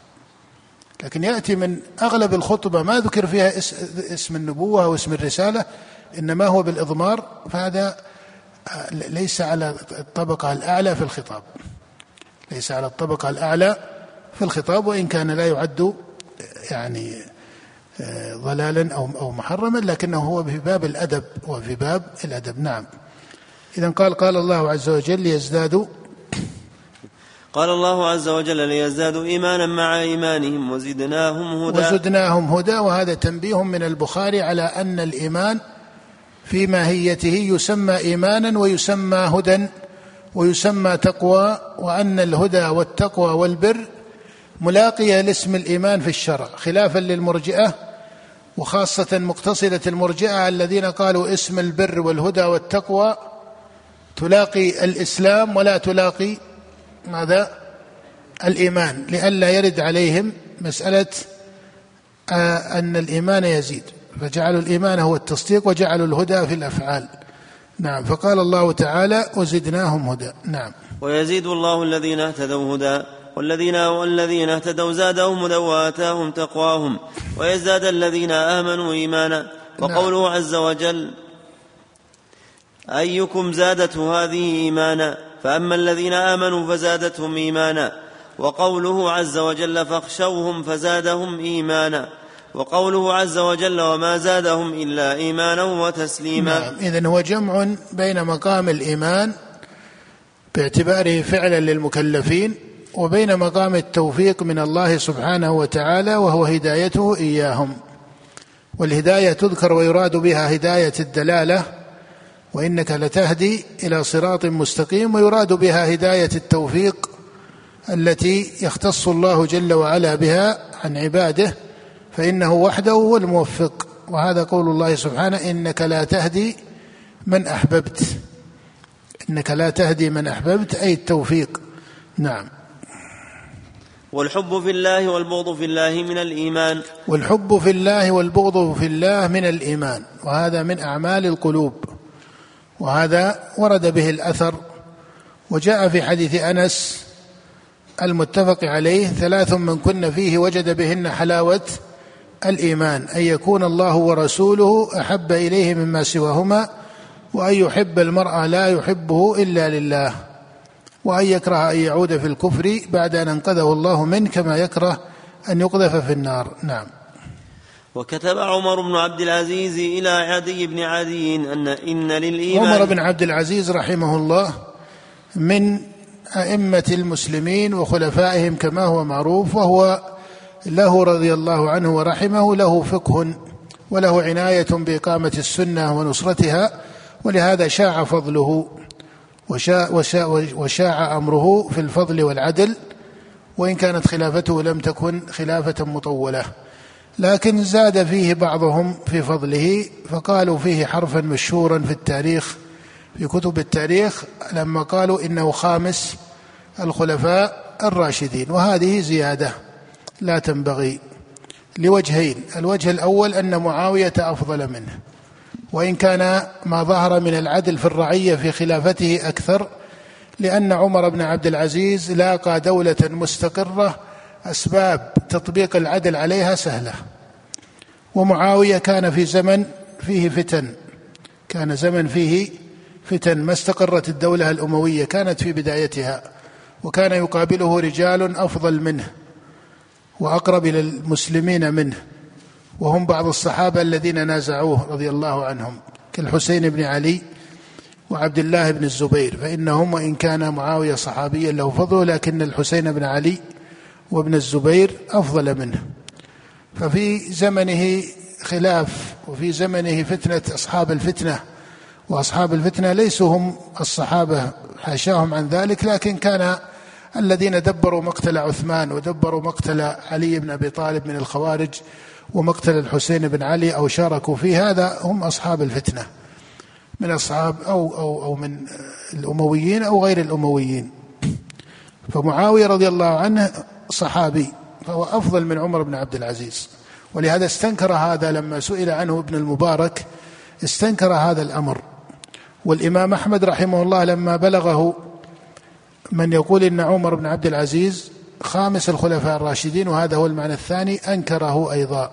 لكن يأتي من أغلب الخطبة ما ذكر فيها اسم النبوة أو اسم الرسالة إنما هو بالإضمار فهذا ليس على الطبقة الأعلى في الخطاب. ليس على الطبقة الأعلى في الخطاب وإن كان لا يعد يعني آه، ضلالا أو أو محرما لكنه هو في باب الأدب وفي باب الأدب. نعم. إذا قال قال الله عز وجل ليزدادوا قال الله عز وجل ليزدادوا إيمانا مع إيمانهم وزدناهم هدى. وزدناهم هدى وهذا تنبيه من البخاري على أن الإيمان في ماهيته يسمى إيمانا ويسمى هدى ويسمى تقوى وأن الهدى والتقوى والبر ملاقية لاسم الإيمان في الشرع خلافا للمرجئة وخاصة مقتصدة المرجئة الذين قالوا اسم البر والهدى والتقوى تلاقي الإسلام ولا تلاقي ماذا؟ الإيمان لئلا يرد عليهم مسألة آه، أن الإيمان يزيد. فجعلوا الإيمان هو التصديق وجعلوا الهدى في الأفعال. نعم فقال الله تعالى وزدناهم هدى. نعم. ويزيد الله الذين اهتدوا هدى والذين والذين اهتدوا زادهم هدى وآتاهم تقواهم. ويزداد الذين آمنوا إيمانا. وقوله نعم. عز وجل أيكم زادته هذه إيمانا؟ فأما الذين آمنوا فزادتهم إيمانا وقوله عز وجل فاخشوهم فزادهم إيمانا وقوله عز وجل وما زادهم إلا إيمانا وتسليما. نعم إذن هو جمع بين مقام الإيمان باعتباره فعلا للمكلفين وبين مقام التوفيق من الله سبحانه وتعالى وهو هدايته إياهم. والهداية تذكر ويراد بها هداية الدلالة وإنك لتهدي إلى صراط مستقيم ويراد بها هداية التوفيق التي يختص الله جل وعلا بها عن عباده فإنه وحده هو الموفق. وهذا قول الله سبحانه إنك لا تهدي من أحببت. إنك لا تهدي من أحببت أي التوفيق. نعم. والحب في الله والبغض في الله من الإيمان. والحب في الله والبغض في الله من الإيمان. وهذا من أعمال القلوب. وهذا ورد به الأثر وجاء في حديث أنس المتفق عليه ثلاث من كن فيه وجد بهن حلاوة الإيمان أن يكون الله ورسوله أحب إليه مما سواهما وأن يحب المرء لا يحبه إلا لله وأن يكره أن يعود في الكفر بعد أن أنقذه الله منه كما يكره أن يقذف في النار. نعم. وكتب عمر بن عبد العزيز إلى عدي بن عدي أن إن للإيمان عمر بن عبد العزيز رحمه الله من أئمة المسلمين وخلفائهم كما هو معروف وهو له رضي الله عنه ورحمه له فقه وله عناية بإقامة السنة ونصرتها ولهذا شاع فضله وشاع, وشاع, وشاع أمره في الفضل والعدل وإن كانت خلافته لم تكن خلافة مطولة. لكن زاد فيه بعضهم في فضله فقالوا فيه حرفا مشهورا في التاريخ في كتب التاريخ لما قالوا إنه خامس الخلفاء الراشدين. وهذه زيادة لا تنبغي لوجهين. الوجه الأول أن معاوية أفضل منه وإن كان ما ظهر من العدل في الرعية في خلافته أكثر لأن عمر بن عبد العزيز لاقى دولة مستقرة أسباب تطبيق العدل عليها سهلة. ومعاوية كان في زمن فيه فتن كان زمن فيه فتن ما استقرت الدولة الأموية كانت في بدايتها وكان يقابله رجال أفضل منه وأقرب إلى المسلمين منه وهم بعض الصحابة الذين نازعوه رضي الله عنهم كالحسين بن علي وعبد الله بن الزبير فإنهم وإن كان معاوية صحابيا له فضل لكن الحسين بن علي وابن الزبير أفضل منه. ففي زمنه خلاف وفي زمنه فتنة أصحاب الفتنة وأصحاب الفتنة ليسوا هم الصحابة حاشاهم عن ذلك لكن كان الذين دبروا مقتل عثمان ودبروا مقتل علي بن أبي طالب من الخوارج ومقتل الحسين بن علي أو شاركوا في هذا هم أصحاب الفتنة. من أصحاب أو أو أو من الأمويين أو غير الأمويين. فمعاوية رضي الله عنه صحابي فهو أفضل من عمر بن عبد العزيز. ولهذا استنكر هذا لما سئل عنه ابن المبارك استنكر هذا الأمر. والإمام أحمد رحمه الله لما بلغه من يقول إن عمر بن عبد العزيز خامس الخلفاء الراشدين وهذا هو المعنى الثاني أنكره أيضا.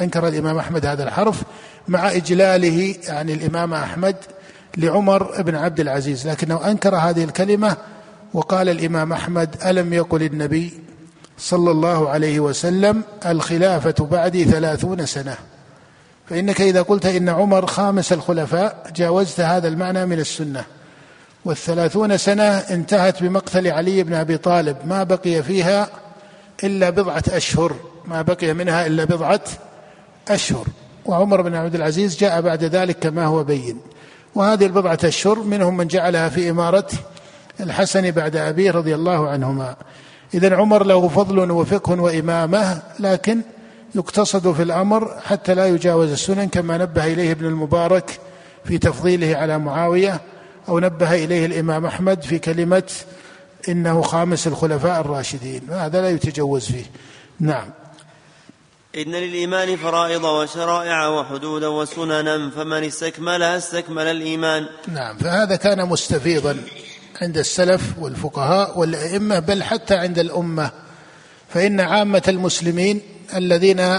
أنكر الإمام أحمد هذا الحرف مع إجلاله يعني الإمام أحمد لعمر بن عبد العزيز. لكنه أنكر هذه الكلمة وقال الإمام أحمد ألم يقل النبي صلى الله عليه وسلم الخلافة بعدي ثلاثون سنة. فإنك إذا قلت إن عمر خامس الخلفاء جاوزت هذا المعنى من السنة. والثلاثون سنة انتهت بمقتل علي بن أبي طالب. ما بقي فيها إلا بضعة أشهر. ما بقي منها إلا بضعة أشهر. وعمر بن عبد العزيز جاء بعد ذلك كما هو بين. وهذه البضعة أشهر منهم من جعلها في إمارة الحسن بعد أبيه رضي الله عنهما. إذا عمر له فضل وفقه وإمامة لكن يقتصد في الأمر حتى لا يجاوز السنن كما نبه إليه ابن المبارك في تفضيله على معاوية أو نبه إليه الإمام أحمد في كلمة إنه خامس الخلفاء الراشدين. هذا لا يتجوز فيه. نعم. إن للإيمان فرائض وشرائع وحدودا وسننا فمن استكملها استكمل الإيمان. نعم. فهذا كان مستفيضا. عند السلف والفقهاء والأئمة بل حتى عند الأمة. فإن عامة المسلمين الذين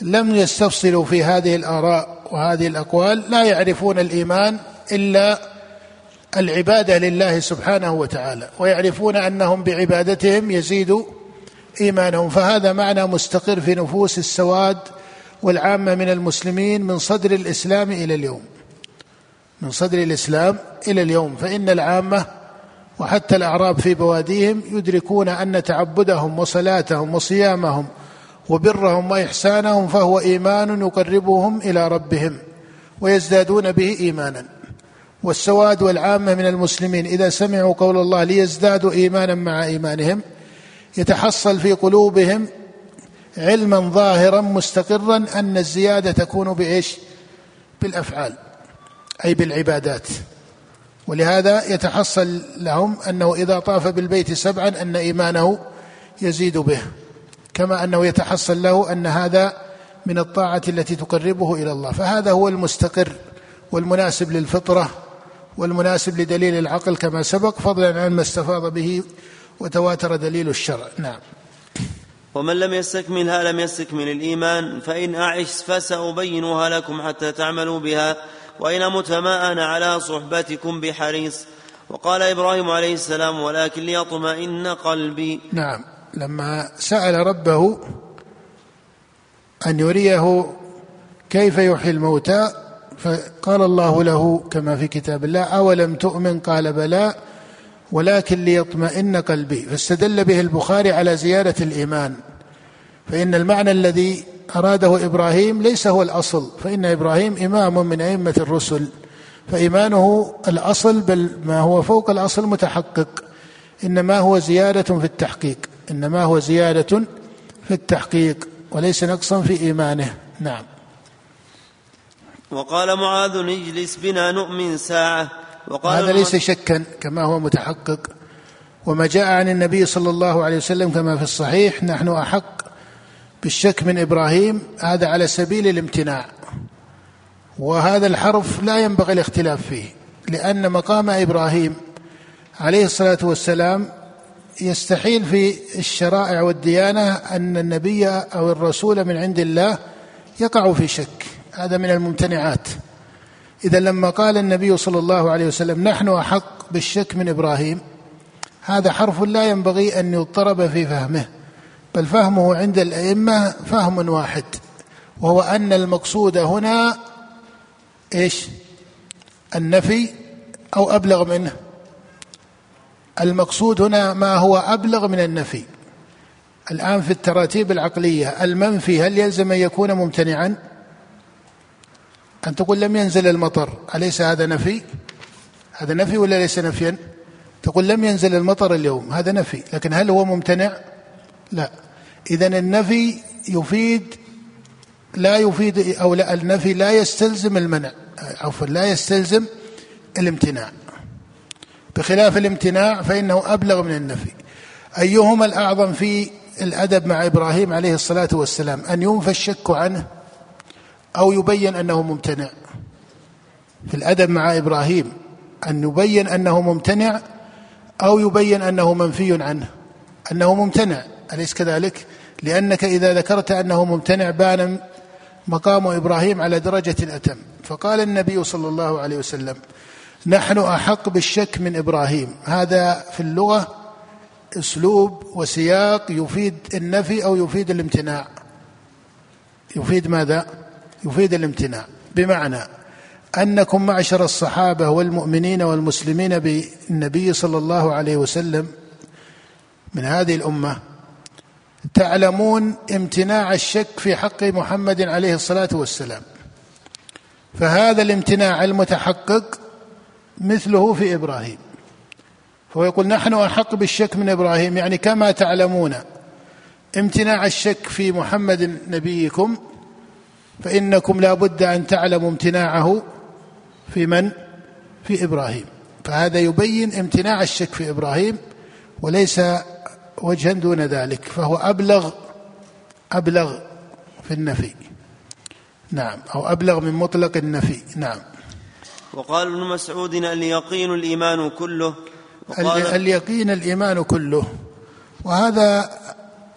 لم يستفصلوا في هذه الآراء وهذه الأقوال لا يعرفون الإيمان إلا العبادة لله سبحانه وتعالى ويعرفون أنهم بعبادتهم يزيد إيمانهم. فهذا معنى مستقر في نفوس السواد والعامة من المسلمين من صدر الإسلام إلى اليوم. من صدر الإسلام إلى اليوم فإن العامة وحتى الأعراب في بواديهم يدركون أن تعبدهم وصلاتهم وصيامهم وبرهم وإحسانهم فهو إيمان يقربهم إلى ربهم ويزدادون به إيمانا والسواد والعامة من المسلمين إذا سمعوا قول الله ليزدادوا إيمانا مع إيمانهم يتحصل في قلوبهم علما ظاهرا مستقرا أن الزيادة تكون بإيش؟ بالأفعال أي بالعبادات. ولهذا يتحصل لهم أنه إذا طاف بالبيت سبعا أن إيمانه يزيد به كما أنه يتحصل له أن هذا من الطاعة التي تقربه إلى الله. فهذا هو المستقر والمناسب للفطرة والمناسب لدليل العقل كما سبق فضلا عن ما استفاض به وتواتر دليل الشرع. نعم. ومن لم يستكملها لم يستكمل الإيمان فإن أعش فسأبينها لكم حتى تعملوا بها. وإن أمت ما أنا على صحبتكم بحريص. وقال إبراهيم عليه السلام ولكن ليطمئن قلبي. نعم. لما سأل ربه أن يريه كيف يحيي الموتى فقال الله له كما في كتاب الله أولم تؤمن؟ قال بلى. ولكن ليطمئن قلبي. فاستدل به البخاري على زيادة الإيمان. فإن المعنى الذي أراده إبراهيم ليس هو الأصل فإن إبراهيم إمام من أئمة الرسل فإيمانه الأصل بل ما هو فوق الأصل متحقق إنما هو زيادة في التحقيق إنما هو زيادة في التحقيق وليس نقصا في إيمانه. نعم. وقال معاذ اجلس بنا نؤمن ساعة وقال هذا ليس شكا كما هو متحقق وما جاء عن النبي صلى الله عليه وسلم كما في الصحيح نحن أحق بالشك من إبراهيم هذا على سبيل الامتناع. وهذا الحرف لا ينبغي الاختلاف فيه لأن مقام إبراهيم عليه الصلاة والسلام يستحيل في الشرائع والديانة أن النبي أو الرسول من عند الله يقع في شك. هذا من الممتنعات. إذا لما قال النبي صلى الله عليه وسلم نحن أحق بالشك من إبراهيم هذا حرف لا ينبغي أن يضطرب في فهمه. بل فهمه عند الأئمة فهم واحد وهو أن المقصود هنا إيش؟ النفي أو أبلغ منه. المقصود هنا ما هو أبلغ من النفي. الآن في التراتيب العقلية المنفي هل يلزم أن يكون ممتنعا؟ أن تقول لم ينزل المطر أليس هذا نفي؟ هذا نفي ولا ليس نفيا؟ تقول لم ينزل المطر اليوم هذا نفي لكن هل هو ممتنع؟ لا. إذا النفي يفيد لا يفيد أو لا النفي لا يستلزم المنع عفوا لا يستلزم الامتناع. بخلاف الامتناع فإنه أبلغ من النفي. أيهما الأعظم في الأدب مع إبراهيم عليه الصلاة والسلام؟ أن ينفى الشك عنه أو يبين أنه ممتنع. في الأدب مع إبراهيم أن يبين أنه ممتنع أو يبين أنه منفي عنه أنه ممتنع. أليس كذلك؟ لأنك إذا ذكرت أنه ممتنع بان مقام إبراهيم على درجة أتم فقال النبي صلى الله عليه وسلم نحن أحق بالشك من إبراهيم هذا في اللغة أسلوب وسياق يفيد النفي أو يفيد الامتناع يفيد ماذا؟ يفيد الامتناع بمعنى أنكم معشر الصحابة والمؤمنين والمسلمين بالنبي صلى الله عليه وسلم من هذه الأمة تعلمون امتناع الشك في حق محمد عليه الصلاة والسلام. فهذا الامتناع المتحقق مثله في إبراهيم. فهو يقول نحن أحق بالشك من إبراهيم يعني كما تعلمون امتناع الشك في محمد نبيكم فإنكم لا بد أن تعلموا امتناعه في من؟ في إبراهيم. فهذا يبين امتناع الشك في إبراهيم وليس وجها دون ذلك فهو أبلغ أبلغ في النفي. نعم أو أبلغ من مطلق النفي. نعم. وقال ابن مسعود اليقين الإيمان كله. وقال اليقين الإيمان كله. وهذا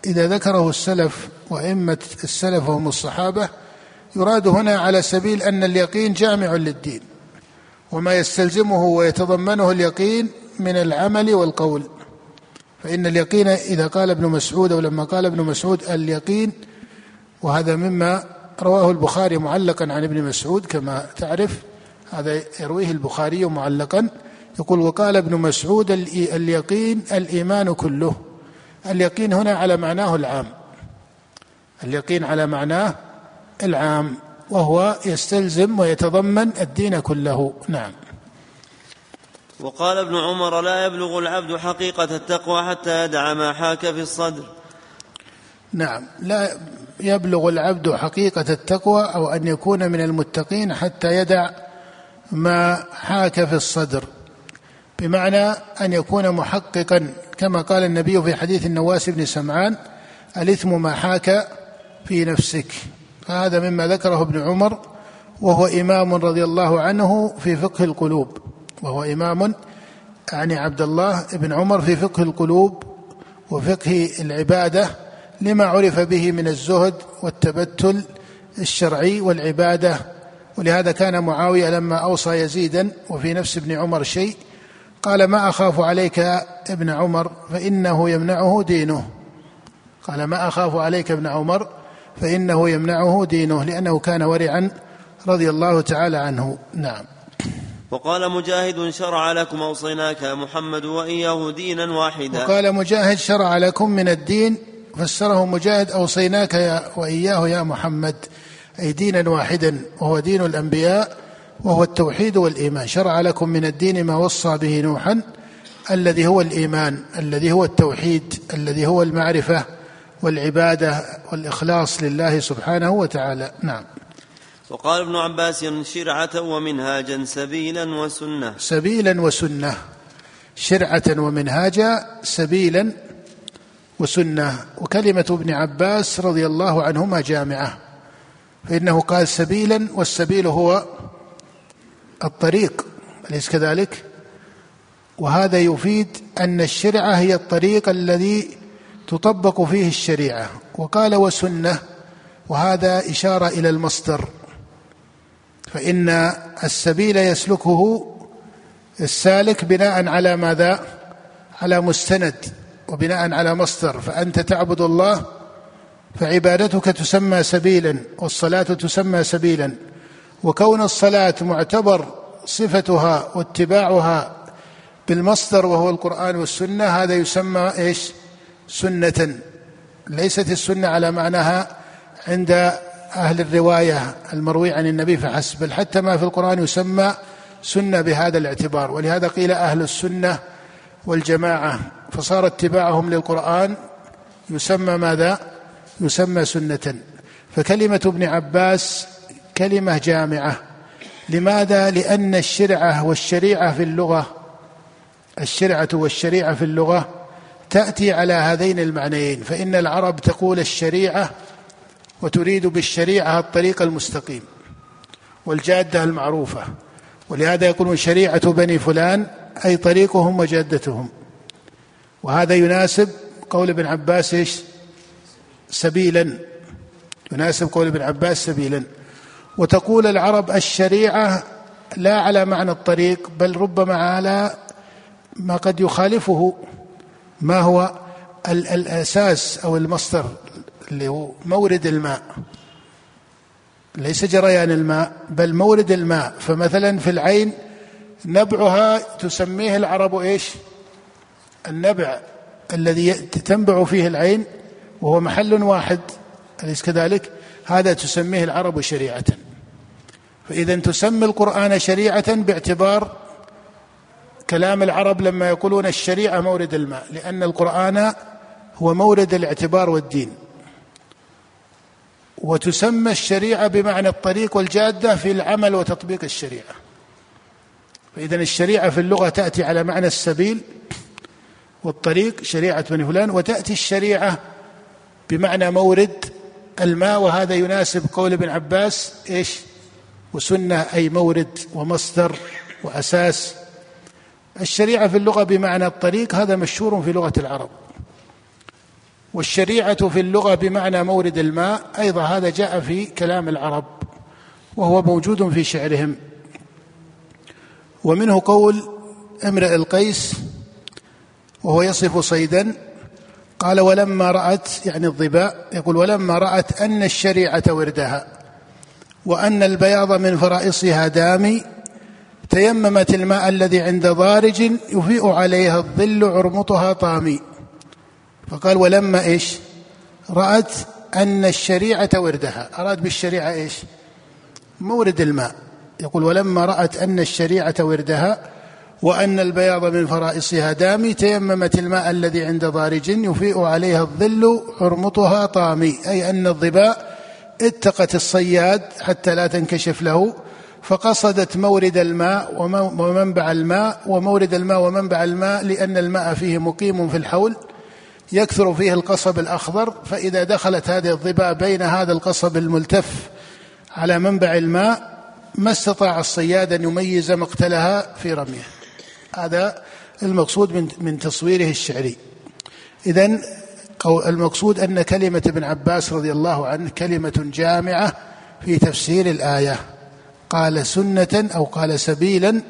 إذا ذكره السلف وأئمة السلف وهم الصحابة يراد هنا على سبيل أن اليقين جامع للدين. وما يستلزمه ويتضمنه اليقين من العمل والقول. فإن اليقين إذا قال ابن مسعود أو لما قال ابن مسعود اليقين وهذا مما رواه البخاري معلقا عن ابن مسعود كما تعرف هذا يرويه البخاري معلقا يقول وقال ابن مسعود اليقين الإيمان كله. اليقين هنا على معناه العام. اليقين على معناه العام وهو يستلزم ويتضمن الدين كله. نعم. وقال ابن عمر لا يبلغ العبد حقيقة التقوى حتى يدع ما حاك في الصدر. نعم لا يبلغ العبد حقيقة التقوى أو أن يكون من المتقين حتى يدع ما حاك في الصدر. بمعنى أن يكون محققا كما قال النبي في حديث النواس بن سمعان الإثم ما حاك في نفسك. فهذا مما ذكره ابن عمر وهو إمام رضي الله عنه في فقه القلوب. وهو إمام يعني عبد الله بن عمر في فقه القلوب وفقه العبادة لما عرف به من الزهد والتبتل الشرعي والعبادة. ولهذا كان معاوية لما أوصى يزيدا وفي نفس ابن عمر شيء قال ما أخاف عليك ابن عمر فإنه يمنعه دينه. قال ما أخاف عليك ابن عمر فإنه يمنعه دينه لأنه كان ورعا رضي الله تعالى عنه. نعم. وقال مجاهد شرع لكم أوصيناك يا محمد وإياه دينا واحدا. وقال مجاهد شرع لكم من الدين فسره مجاهد أوصيناك يا وإياه يا محمد أي دينا واحدا وهو دين الأنبياء وهو التوحيد والإيمان. شرع لكم من الدين ما وصى به نوحا الذي هو الإيمان الذي هو التوحيد الذي هو المعرفة والعبادة والإخلاص لله سبحانه وتعالى. نعم. وقال ابن عباس شرعة ومنهاجا سبيلا وسنة. سبيلا وسنة. شرعة ومنهاجا سبيلا وسنة. وكلمة ابن عباس رضي الله عنهما جامعة. فإنه قال سبيلا والسبيل هو الطريق. أليس كذلك؟ وهذا يفيد أن الشرعة هي الطريق الذي تطبق فيه الشريعة. وقال وسنة. وهذا إشارة إلى المصدر. فإن السبيل يسلكه السالك بناء على ماذا؟ على مستند وبناء على مصدر فأنت تعبد الله فعبادتك تسمى سبيلا والصلاة تسمى سبيلا وكون الصلاة معتبر صفتها واتباعها بالمصدر وهو القرآن والسنة هذا يسمى إيش؟ سنة ليست السنة على معناها عند أهل الرواية المروي عن النبي فحسب بل حتى ما في القرآن يسمى سنة بهذا الاعتبار. ولهذا قيل أهل السنة والجماعة. فصار اتباعهم للقرآن يسمى ماذا؟ يسمى سنة. فكلمة ابن عباس كلمة جامعة. لماذا؟ لأن الشرعة والشريعة في اللغة الشرعة والشريعة في اللغة تأتي على هذين المعنيين. فإن العرب تقول الشريعة وتريد بالشريعة الطريق المستقيم والجادة المعروفة. ولهذا يقولون شريعة بني فلان أي طريقهم وجادتهم. وهذا يناسب قول ابن عباس إيش؟ سبيلا. يناسب قول ابن عباس سبيلا. وتقول العرب الشريعة لا على معنى الطريق بل ربما على ما قد يخالفه ما هو الأساس أو المصدر اللي هو مورد الماء. ليس جريان الماء بل مورد الماء. فمثلا في العين نبعها تسميه العرب إيش؟ النبع الذي تنبع فيه العين وهو محل واحد. أليس كذلك؟ هذا تسميه العرب شريعة. فإذا تسمي القرآن شريعة باعتبار كلام العرب لما يقولون الشريعة مورد الماء لأن القرآن هو مورد الاعتبار والدين. وتسمى الشريعة بمعنى الطريق والجادة في العمل وتطبيق الشريعة. فإذا الشريعة في اللغة تأتي على معنى السبيل والطريق شريعة بني فلان وتأتي الشريعة بمعنى مورد الماء وهذا يناسب قول ابن عباس إيش؟ وسنة أي مورد ومصدر وأساس. الشريعة في اللغة بمعنى الطريق هذا مشهور في لغة العرب. والشريعة في اللغة بمعنى مورد الماء أيضا هذا جاء في كلام العرب وهو موجود في شعرهم. ومنه قول امرئ القيس وهو يصف صيدا قال ولما رأت يعني الظباء يقول ولما رأت أن الشريعة وردها وأن البياض من فرائصها دامي تيممت الماء الذي عند ضارج يفيء عليها الظل عرمطها طامي. فقال ولما إيش؟ رأت أن الشريعة وردها. أراد بالشريعة إيش؟ مورد الماء. يقول ولما رأت أن الشريعة وردها وأن البياض من فرائصها دامي تيممت الماء الذي عند ضارج يفيء عليها الظل عرمطها طامي. أي أن الظباء اتقت الصياد حتى لا تنكشف له فقصدت مورد الماء ومنبع الماء ومورد الماء ومنبع الماء لأن الماء فيه مقيم في الحول يكثر فيه القصب الأخضر فإذا دخلت هذه الظباء بين هذا القصب الملتف على منبع الماء ما استطاع الصياد أن يميز مقتلها في رميه. هذا المقصود من من تصويره الشعري. إذا المقصود أن كلمة ابن عباس رضي الله عنه كلمة جامعة في تفسير الآية. قال سنة أو قال سبيلا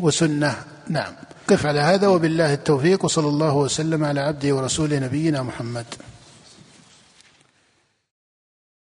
وسنة. نعم. قف على هذا وبالله التوفيق وصلى الله وسلم على عبده ورسوله نبينا محمد.